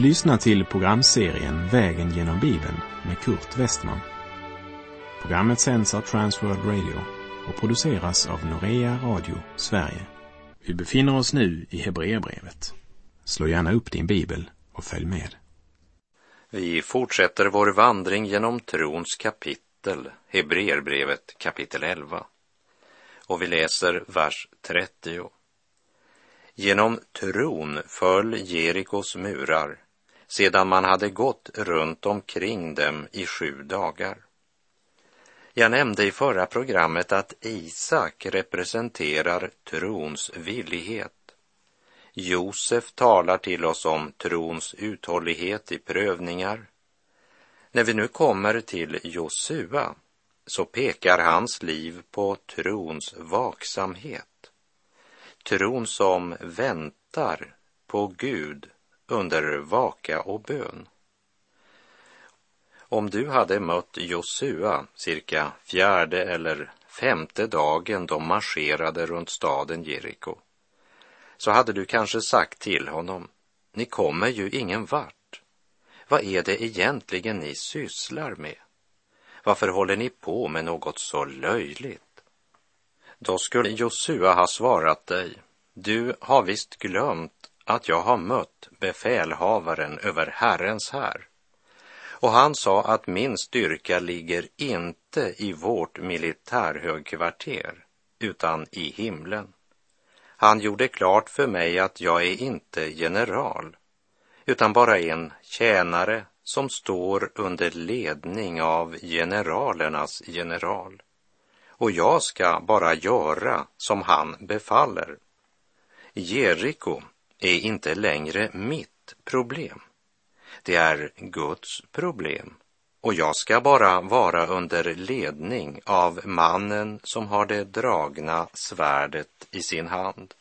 Du lyssnar till programserien Vägen genom Bibeln med Kurt Westman. Programmet sänds av Transworld Radio och produceras av Norea Radio Sverige. Vi befinner oss nu i Hebreerbrevet. Slå gärna upp din bibel och följ med. Vi fortsätter vår vandring genom trons kapitel, Hebreerbrevet kapitel 11. Och vi läser vers 30. Genom tron föll Jerikos murar sedan man hade gått runt omkring dem i sju dagar. Jag nämnde i förra programmet att Isak representerar trons villighet. Josef talar till oss om trons uthållighet i prövningar. När vi nu kommer till Josua så pekar hans liv på trons vaksamhet. Tron som väntar på Gud under vaka och bön. Om du hade mött Josua cirka fjärde eller femte dagen de marscherade runt staden Jeriko så hade du kanske sagt till honom, ni kommer ju ingen vart. Vad är det egentligen ni sysslar med? Varför håller ni på med något så löjligt? Då skulle Josua ha svarat dig, du har visst glömt att jag har mött befälhavaren över Herrens här. Och han sa att min styrka ligger inte i vårt militärhögkvarter, utan i himlen. Han gjorde klart för mig att jag är inte general, utan bara en tjänare som står under ledning av generalernas general och jag ska bara göra som han befaller. Jeriko är inte längre mitt problem. Det är Guds problem och jag ska bara vara under ledning av mannen som har det dragna svärdet i sin hand.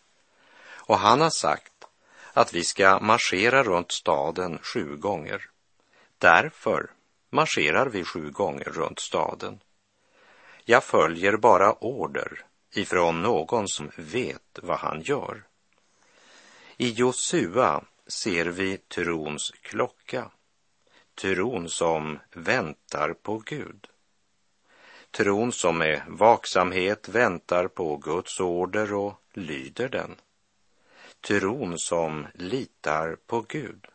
Och han har sagt att vi ska marschera runt staden sju gånger. Därför marscherar vi sju gånger runt staden. Jag följer bara order ifrån någon som vet vad han gör. I Josua ser vi trons klocka, tron som väntar på Gud. Tron som med vaksamhet väntar på Guds order och lyder den. Tron som litar på Gud.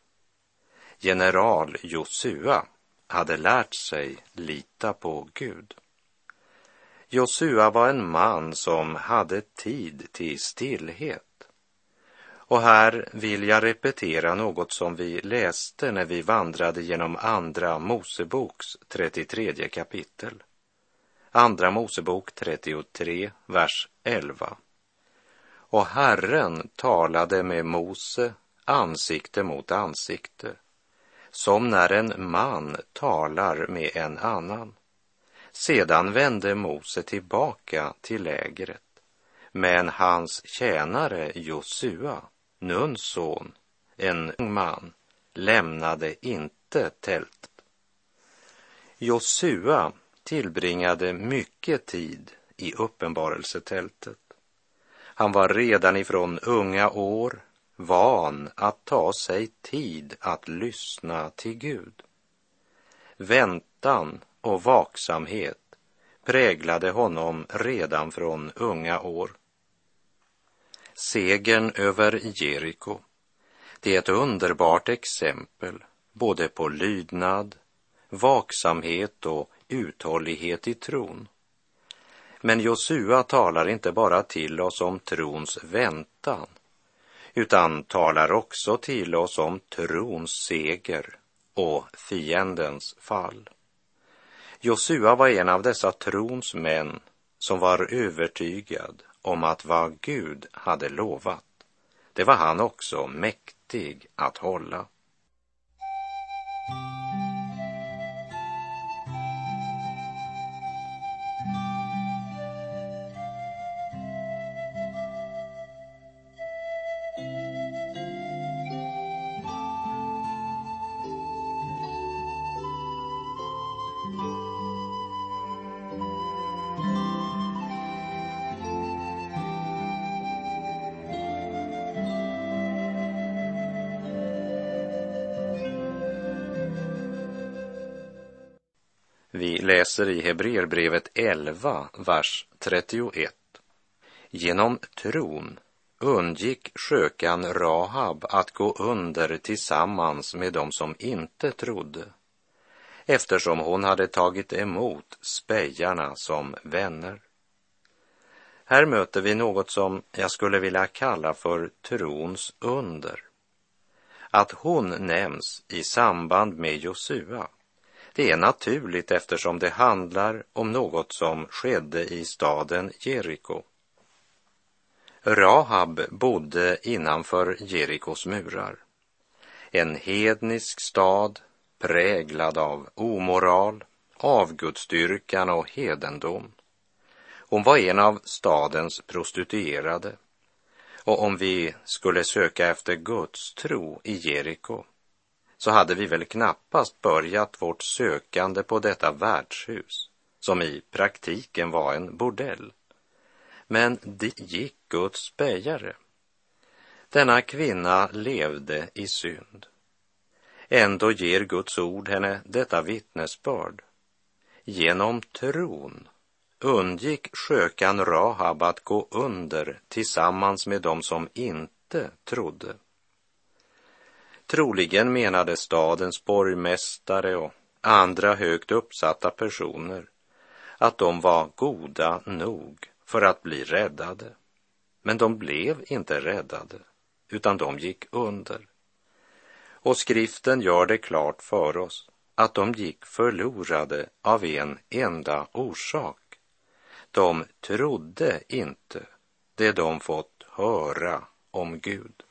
General Josua hade lärt sig lita på Gud. Josua var en man som hade tid till stillhet. Och här vill jag repetera något som vi läste när vi vandrade genom Andra Moseboks 33 kapitel. Andra Mosebok 33, vers 11. Och Herren talade med Mose ansikte mot ansikte, som när en man talar med en annan. Sedan vände Mose tillbaka till lägret, men hans tjänare Josua, Nuns son, en ung man, lämnade inte tältet. Josua tillbringade mycket tid i uppenbarelsetältet. Han var redan ifrån unga år van att ta sig tid att lyssna till Gud. Väntan och vaksamhet präglade honom redan från unga år. Segern över Jeriko, det är ett underbart exempel både på lydnad, vaksamhet och uthållighet i tron. Men Josua talar inte bara till oss om trons väntan, utan talar också till oss om trons seger och fiendens fall. Josua var en av dessa trons män som var övertygad om att vad Gud hade lovat, det var han också mäktig att hålla. Vi läser i Hebreerbrevet 11, vers 31. Genom tron undgick skökan Rahab att gå under tillsammans med dem som inte trodde eftersom hon hade tagit emot spejarna som vänner. Här möter vi något som jag skulle vilja kalla för trons under. Att hon nämns i samband med Josua, det är naturligt eftersom det handlar om något som skedde i staden Jeriko. Rahab bodde innanför Jerikos murar. En hednisk stad präglad av omoral, avgudsdyrkan och hedendom. Hon var en av stadens prostituerade. Och om vi skulle söka efter Guds tro i Jeriko så hade vi väl knappast börjat vårt sökande på detta värdshus som i praktiken var en bordell. Men dit gick Guds bägare. Denna kvinna levde i synd. Ändå ger Guds ord henne detta vittnesbörd. Genom tron undgick skökan Rahab att gå under tillsammans med dem som inte trodde. Troligen menade stadens borgmästare och andra högt uppsatta personer att de var goda nog för att bli räddade. Men de blev inte räddade, utan de gick under. Och skriften gör det klart för oss att de gick förlorade av en enda orsak. De trodde inte det de fått höra om Gud.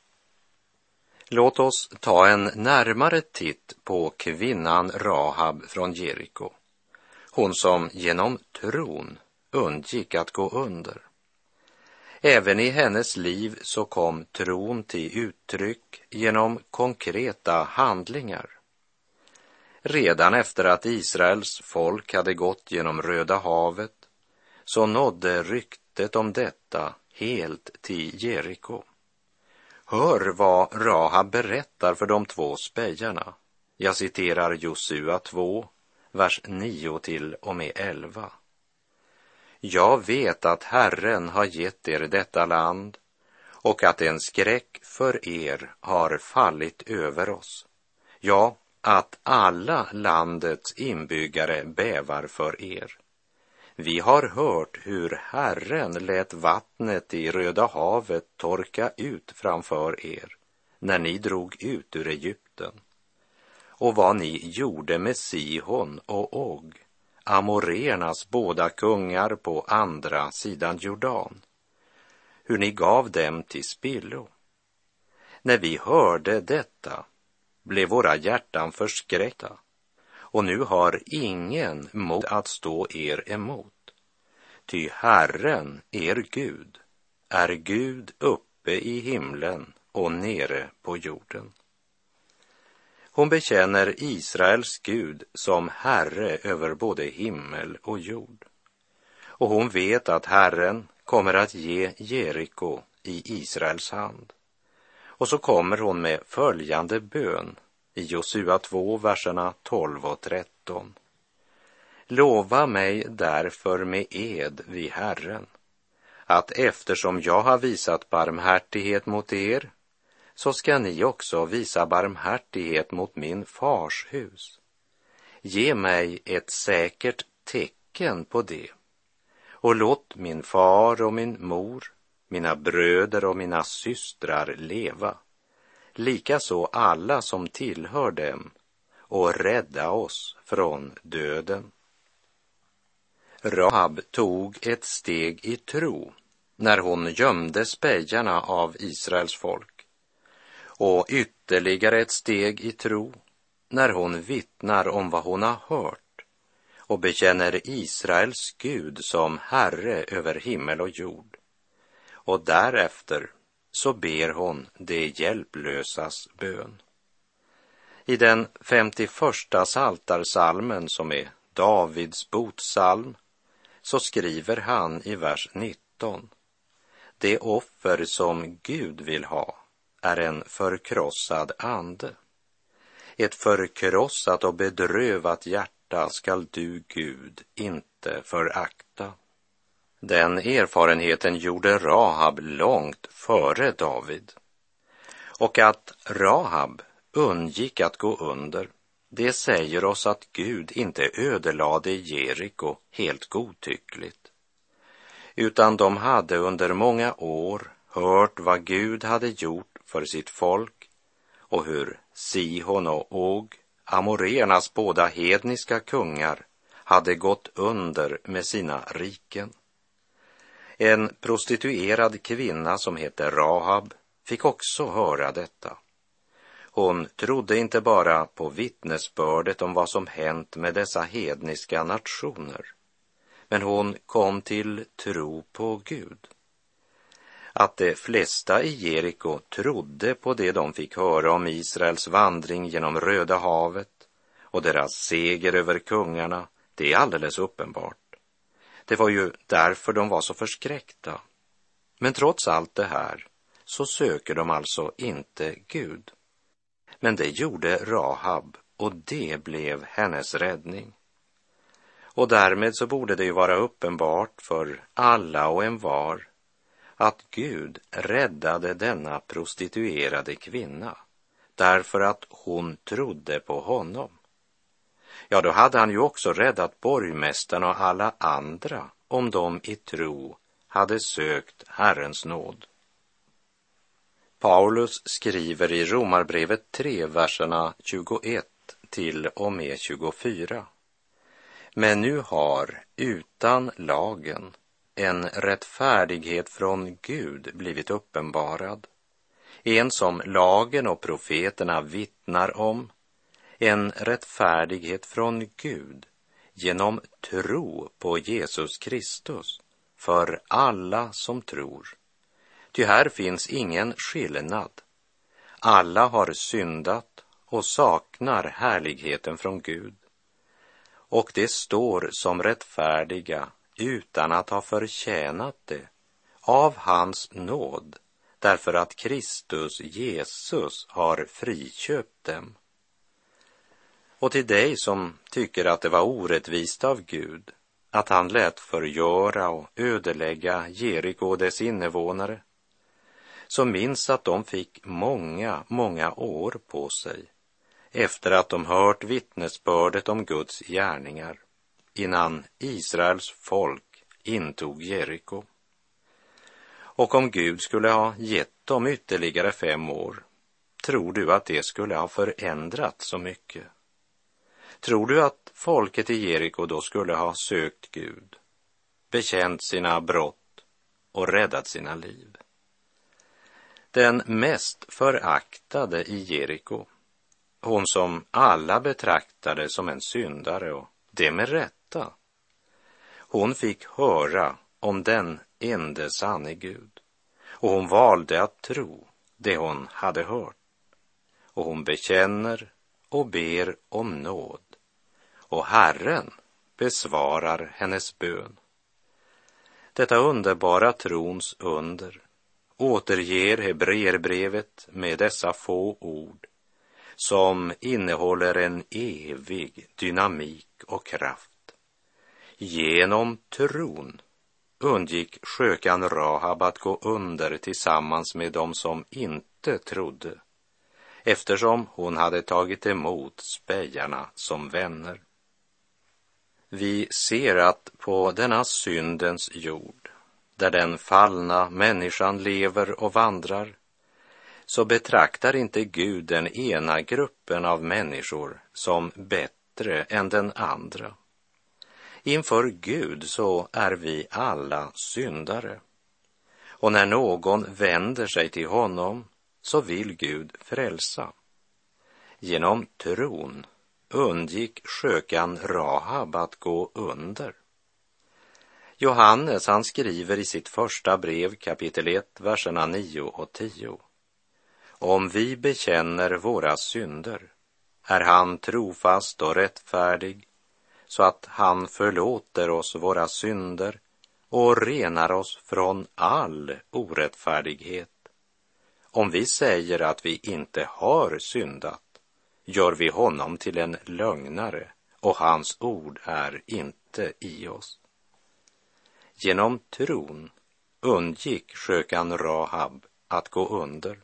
Låt oss ta en närmare titt på kvinnan Rahab från Jeriko. Hon som genom tron undgick att gå under. Även i hennes liv så kom tron till uttryck genom konkreta handlingar. Redan efter att Israels folk hade gått genom Röda havet så nådde ryktet om detta helt till Jeriko. Hör vad Rahab berättar för de två spejarna. Jag citerar Josua 2, vers 9 till och med 11. Jag vet att Herren har gett er detta land och att en skräck för er har fallit över oss. Ja, att alla landets inbyggare bävar för er. Vi har hört hur Herren lät vattnet i Röda havet torka ut framför er när ni drog ut ur Egypten. Och vad ni gjorde med Sihon och Og Amoreernas båda kungar på andra sidan Jordan, hur ni gav dem till spillo. När vi hörde detta blev våra hjärtan förskräckta och nu har ingen mod att stå er emot. Ty Herren, er Gud, är Gud uppe i himlen och nere på jorden. Hon bekänner Israels Gud som Herre över både himmel och jord. Och hon vet att Herren kommer att ge Jeriko i Israels hand. Och så kommer hon med följande bön i Josua 2, verserna 12 och 13. Lova mig därför med ed vid Herren att eftersom jag har visat barmhärtighet mot er så ska ni också visa barmhärtighet mot min fars hus. Ge mig ett säkert tecken på det och låt min far och min mor, mina bröder och mina systrar leva, likaså alla som tillhör dem och rädda oss från döden. Rahab tog ett steg i tro när hon gömde spejarna av Israels folk och ytterligare ett steg i tro när hon vittnar om vad hon har hört och bekänner Israels Gud som Herre över himmel och jord. Och därefter så ber hon det hjälplösas bön. I den 51 saltarsalmen som är Davids botsalm så skriver han i vers 19 Det offer som Gud vill ha är en förkrossad ande. Ett förkrossat och bedrövat hjärta hjärta skall du, Gud, inte förakta. Den erfarenheten gjorde Rahab långt före David. Och att Rahab undgick att gå under, det säger oss att Gud inte ödelade Jeriko helt godtyckligt, utan de hade under många år hört vad Gud hade gjort för sitt folk och hur Sihon och Og, amoreernas båda hedniska kungar, hade gått under med sina riken. En prostituerad kvinna som hette Rahab fick också höra detta. Hon trodde inte bara på vittnesbördet om vad som hänt med dessa hedniska nationer, men hon kom till tro på Gud. Att de flesta i Jeriko trodde på det de fick höra om Israels vandring genom Röda havet och deras seger över kungarna, det är alldeles uppenbart. Det var ju därför de var så förskräckta. Men trots allt det här så söker de alltså inte Gud. Men det gjorde Rahab och det blev hennes räddning. Och därmed så borde det ju vara uppenbart för alla och en var att Gud räddade denna prostituerade kvinna därför att hon trodde på honom. Ja, då hade han ju också räddat borgmästaren och alla andra om de i tro hade sökt Herrens nåd. Paulus skriver i Romarbrevet 3, verserna 21 till och med 24. Men nu har utan lagen en rättfärdighet från Gud blivit uppenbarad, en som lagen och profeterna vittnar om, en rättfärdighet från Gud genom tro på Jesus Kristus för alla som tror. Ty här finns ingen skillnad. Alla har syndat och saknar härligheten från Gud. Och det står som rättfärdiga utan att ha förtjänat det av hans nåd därför att Kristus Jesus har friköpt dem. Och till dig som tycker att det var orättvist av Gud att han lät förgöra och ödelägga Jeriko och dess invånare, så minns att de fick många, många år på sig efter att de hört vittnesbördet om Guds gärningar innan Israels folk intog Jeriko. Och om Gud skulle ha gett dem ytterligare fem år, tror du att det skulle ha förändrat så mycket? Tror du att folket i Jeriko då skulle ha sökt Gud, bekänt sina brott och räddat sina liv? Den mest föraktade i Jeriko, hon som alla betraktade som en syndare och det med rätta. Hon fick höra om den ende sanne Gud och hon valde att tro det hon hade hört. Och hon bekänner och ber om nåd och Herren besvarar hennes bön. Detta underbara trons under återger Hebreerbrevet med dessa få ord som innehåller en evig dynamik och kraft. Genom tron undgick skökan Rahab att gå under tillsammans med dem som inte trodde eftersom hon hade tagit emot spejarna som vänner. Vi ser att på denna syndens jord, där den fallna människan lever och vandrar, så betraktar inte Gud den ena gruppen av människor som bättre än den andra. Inför Gud så är vi alla syndare. Och när någon vänder sig till honom så vill Gud frälsa. Genom tron undgick skökan Rahab att gå under. Johannes han skriver i sitt första brev kapitel 1, verserna 9 och 10. Om vi bekänner våra synder är han trofast och rättfärdig så att han förlåter oss våra synder och renar oss från all orättfärdighet. Om vi säger att vi inte har syndat gör vi honom till en lögnare och hans ord är inte i oss. Genom tron undgick sjökan Rahab att gå under.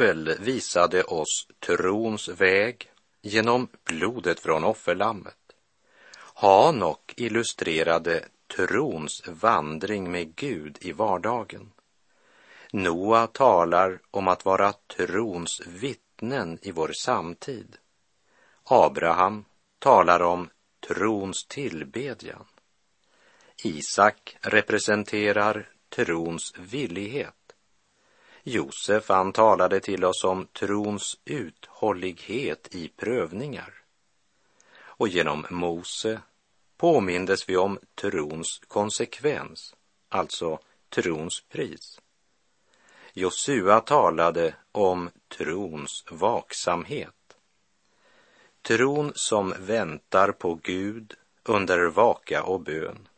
Abel visade oss trons väg genom blodet från offerlammet. Hanok illustrerade trons vandring med Gud i vardagen. Noa talar om att vara trons vittnen i vår samtid. Abraham talar om trons tillbedjan. Isak representerar trons villighet. Josef han talade till oss om trons uthållighet i prövningar. Och genom Mose påmindes vi om trons konsekvens, alltså trons pris. Josua talade om trons vaksamhet. Tron som väntar på Gud under vaka och bön.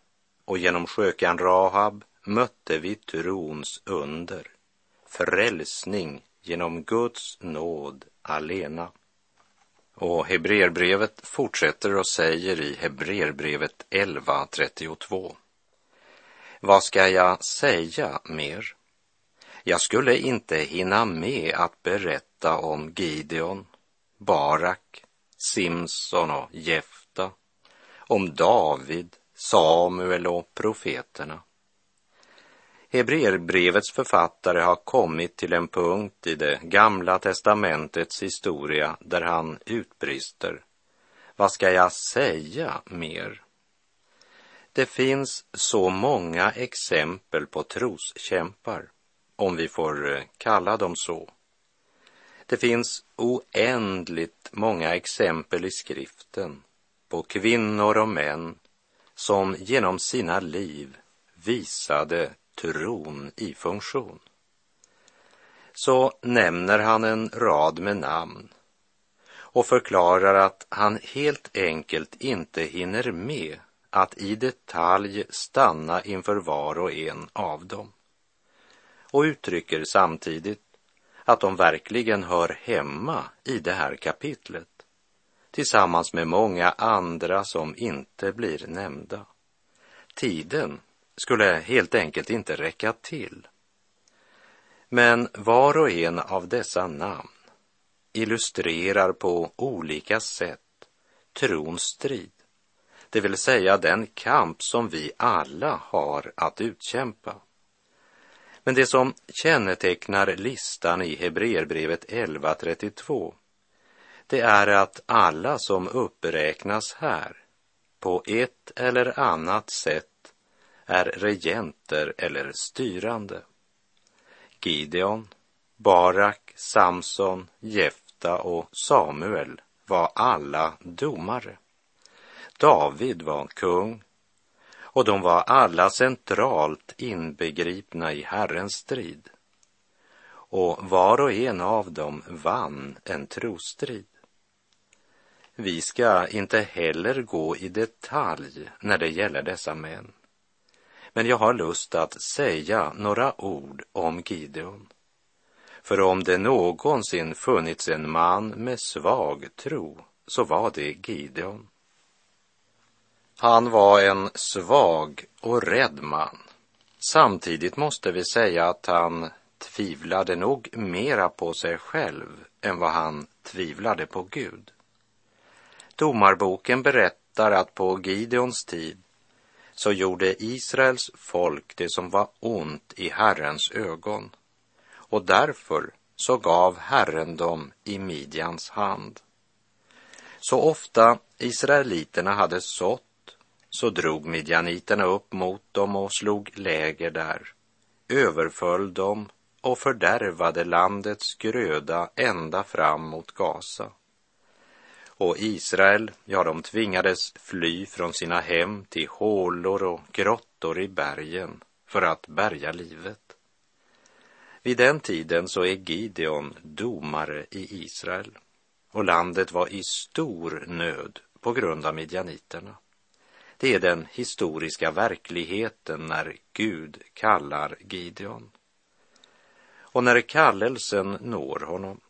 Och genom skökan Rahab mötte vi trons under frälsning genom Guds nåd alena. Och Hebreerbrevet fortsätter och säger i Hebreerbrevet 11.32. Vad ska jag säga mer? Jag skulle inte hinna med att berätta om Gideon, Barak, Simson och Jefta, om David, Samuel och profeterna. Hebreerbrevets författare har kommit till en punkt i det gamla testamentets historia där han utbrister. Vad ska jag säga mer? Det finns så många exempel på troskämpar, om vi får eh, kalla dem så. Det finns oändligt många exempel i skriften på kvinnor och män som genom sina liv visade tron i funktion. Så nämner han en rad med namn och förklarar att han helt enkelt inte hinner med att i detalj stanna inför var och en av dem. Och uttrycker samtidigt att de verkligen hör hemma i det här kapitlet tillsammans med många andra som inte blir nämnda. Tiden skulle helt enkelt inte räcka till. Men var och en av dessa namn illustrerar på olika sätt trons strid, det vill säga den kamp som vi alla har att utkämpa. Men det som kännetecknar listan i Hebreerbrevet 11.32 det är att alla som uppräknas här på ett eller annat sätt är regenter eller styrande. Gideon, Barak, Samson, Jefta och Samuel var alla domare. David var kung och de var alla centralt inbegripna i Herrens strid. Och var och en av dem vann en trostrid. Vi ska inte heller gå i detalj när det gäller dessa män. Men jag har lust att säga några ord om Gideon. För om det någonsin funnits en man med svag tro så var det Gideon. Han var en svag och rädd man. Samtidigt måste vi säga att han tvivlade nog mera på sig själv än vad han tvivlade på Gud. Domarboken berättar att på Gideons tid så gjorde Israels folk det som var ont i Herrens ögon och därför så gav Herren dem i Midjans hand. Så ofta israeliterna hade sått så drog midjaniterna upp mot dem och slog läger där, överföll dem och fördärvade landets gröda ända fram mot Gaza. Och Israel, ja, de tvingades fly från sina hem till hålor och grottor i bergen för att bärga livet. Vid den tiden så är Gideon domare i Israel och landet var i stor nöd på grund av midjaniterna. Det är den historiska verkligheten när Gud kallar Gideon. Och när kallelsen når honom,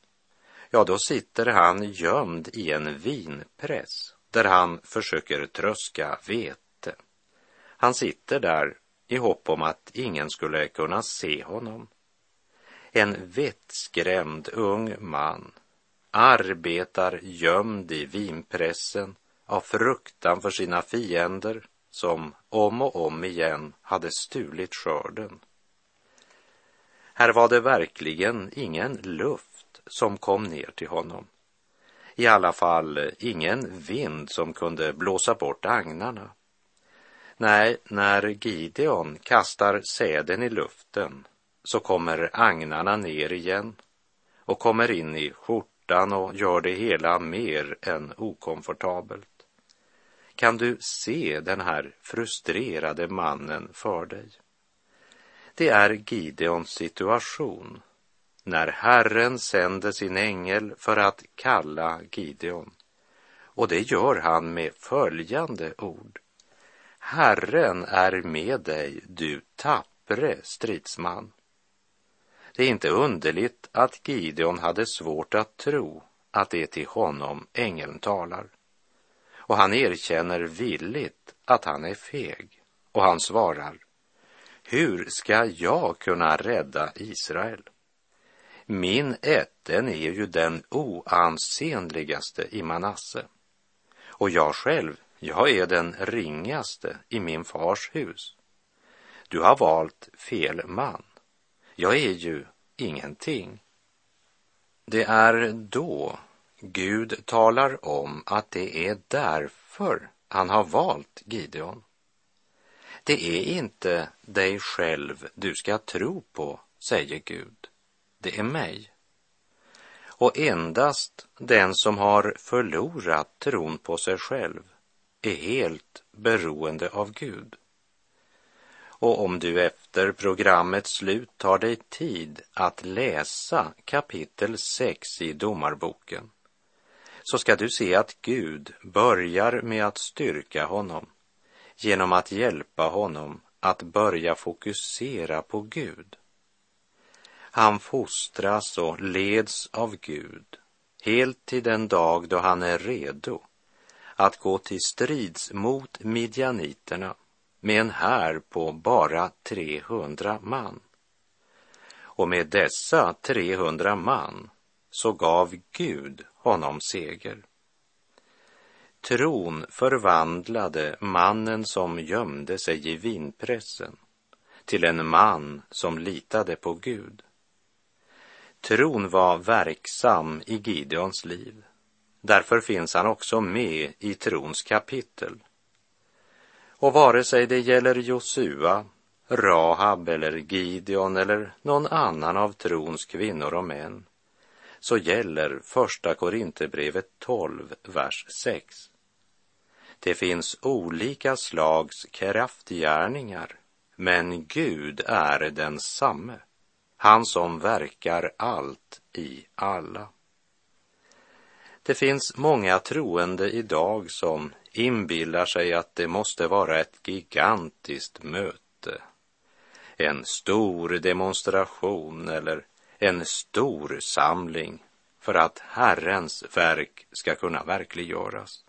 ja, då sitter han gömd i en vinpress där han försöker tröska vete. Han sitter där i hopp om att ingen skulle kunna se honom. En vettskrämd ung man arbetar gömd i vinpressen av fruktan för sina fiender som om och om igen hade stulit skörden. Här var det verkligen ingen luft som kom ner till honom. I alla fall eh, ingen vind som kunde blåsa bort agnarna. Nej, när Gideon kastar säden i luften så kommer agnarna ner igen och kommer in i skjortan och gör det hela mer än okomfortabelt. Kan du se den här frustrerade mannen för dig? Det är Gideons situation när Herren sänder sin ängel för att kalla Gideon. Och det gör han med följande ord. Herren är med dig, du tappre stridsman. Det är inte underligt att Gideon hade svårt att tro att det är till honom ängeln talar. Och han erkänner villigt att han är feg. Och han svarar, hur ska jag kunna rädda Israel? Min ätten är ju den oansenligaste i Manasse. Och jag själv, jag är den ringaste i min fars hus. Du har valt fel man. Jag är ju ingenting. Det är då Gud talar om att det är därför han har valt Gideon. Det är inte dig själv du ska tro på, säger Gud. Det är mig. Och endast den som har förlorat tron på sig själv är helt beroende av Gud. Och om du efter programmets slut tar dig tid att läsa kapitel 6 i Domarboken så ska du se att Gud börjar med att styrka honom genom att hjälpa honom att börja fokusera på Gud. Han fostras och leds av Gud helt till den dag då han är redo att gå till strids mot midjaniterna med en här på bara 300 man. Och med dessa 300 man så gav Gud honom seger. Tron förvandlade mannen som gömde sig i vinpressen till en man som litade på Gud. Tron var verksam i Gideons liv. Därför finns han också med i trons kapitel. Och vare sig det gäller Josua, Rahab eller Gideon eller någon annan av trons kvinnor och män så gäller första Korinthierbrevet 12, vers 6. Det finns olika slags kraftgärningar, men Gud är densamme, han som verkar allt i alla. Det finns många troende idag som inbillar sig att det måste vara ett gigantiskt möte, en stor demonstration eller en stor samling för att Herrens verk ska kunna verkliggöras.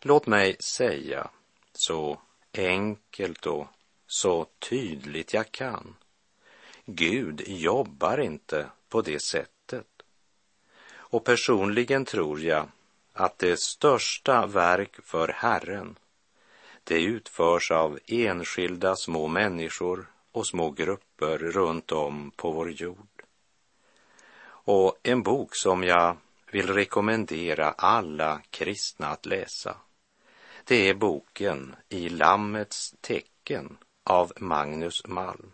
Låt mig säga så enkelt och så tydligt jag kan. Gud jobbar inte på det sättet. Och personligen tror jag att det största verk för Herren, det utförs av enskilda små människor och små grupper runt om på vår jord. Och en bok som jag vill rekommendera alla kristna att läsa, det är boken I Lammets tecken av Magnus Malm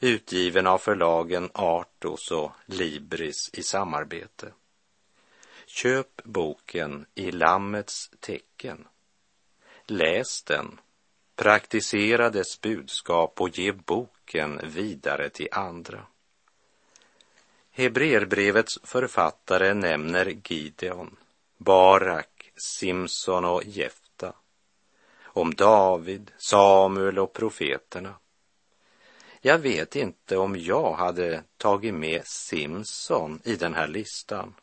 utgiven av förlagen Artos och Libris i samarbete. Köp boken i Lammets tecken. Läs den, praktisera dess budskap och ge boken vidare till andra. Hebreerbrevets författare nämner Gideon, Barak, Simson och Jefta, om David, Samuel och profeterna. Jag vet inte om jag hade tagit med Simson i den här listan.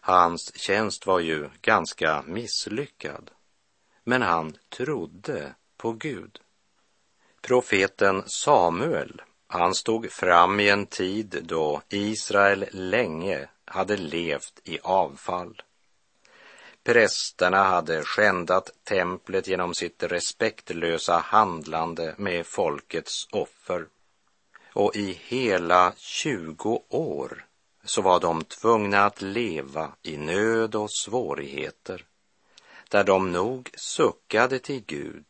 Hans tjänst var ju ganska misslyckad, men han trodde på Gud. Profeten Samuel, han stod fram i en tid då Israel länge hade levt i avfall. Prästerna hade skändat templet genom sitt respektlösa handlande med folkets offer. Och i hela 20 år så var de tvungna att leva i nöd och svårigheter, där de nog suckade till Gud,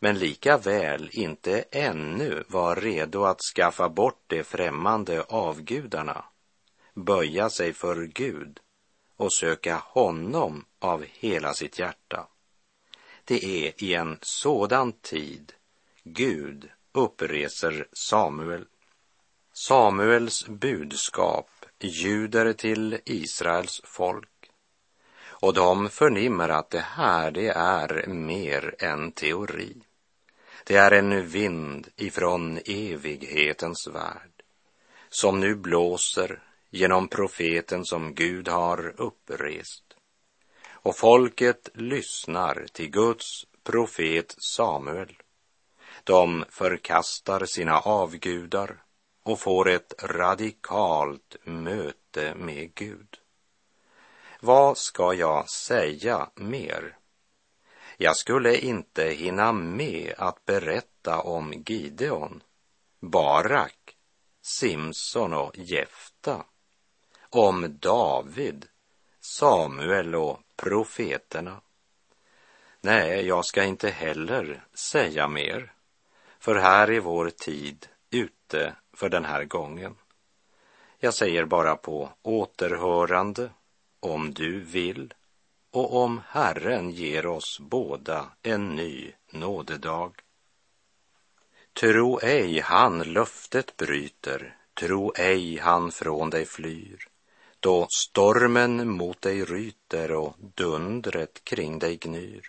men lika väl inte ännu var redo att skaffa bort de främmande avgudarna, böja sig för Gud och söka honom av hela sitt hjärta. Det är i en sådan tid Gud uppreser Samuel. Samuels budskap ljuder till Israels folk och de förnimmer att det här det är mer än teori. Det är en vind ifrån evighetens värld som nu blåser genom profeten som Gud har upprest. Och folket lyssnar till Guds profet Samuel. De förkastar sina avgudar och får ett radikalt möte med Gud. Vad ska jag säga mer? Jag skulle inte hinna med att berätta om Gideon, Barak, Simson och Jefta om David, Samuel och profeterna. Nej, jag ska inte heller säga mer, för här är vår tid ute för den här gången. Jag säger bara på återhörande, om du vill och om Herren ger oss båda en ny nådedag. Tro ej han löftet bryter, tro ej han från dig flyr då stormen mot dig ryter och dundret kring dig gnyr.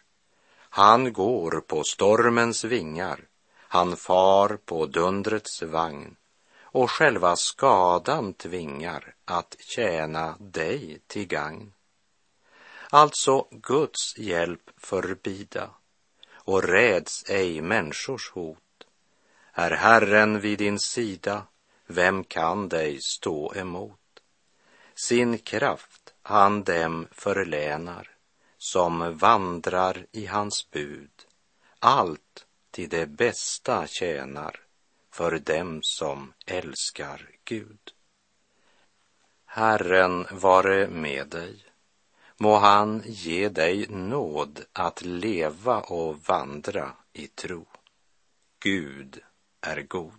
Han går på stormens vingar, han far på dundrets vagn och själva skadan tvingar att tjäna dig till gagn. Alltså Guds hjälp förbida och räds ej människors hot. Är Herren vid din sida, vem kan dig stå emot? Sin kraft han dem förlänar som vandrar i hans bud. Allt till det bästa tjänar för dem som älskar Gud. Herren vare med dig. Må han ge dig nåd att leva och vandra i tro. Gud är god.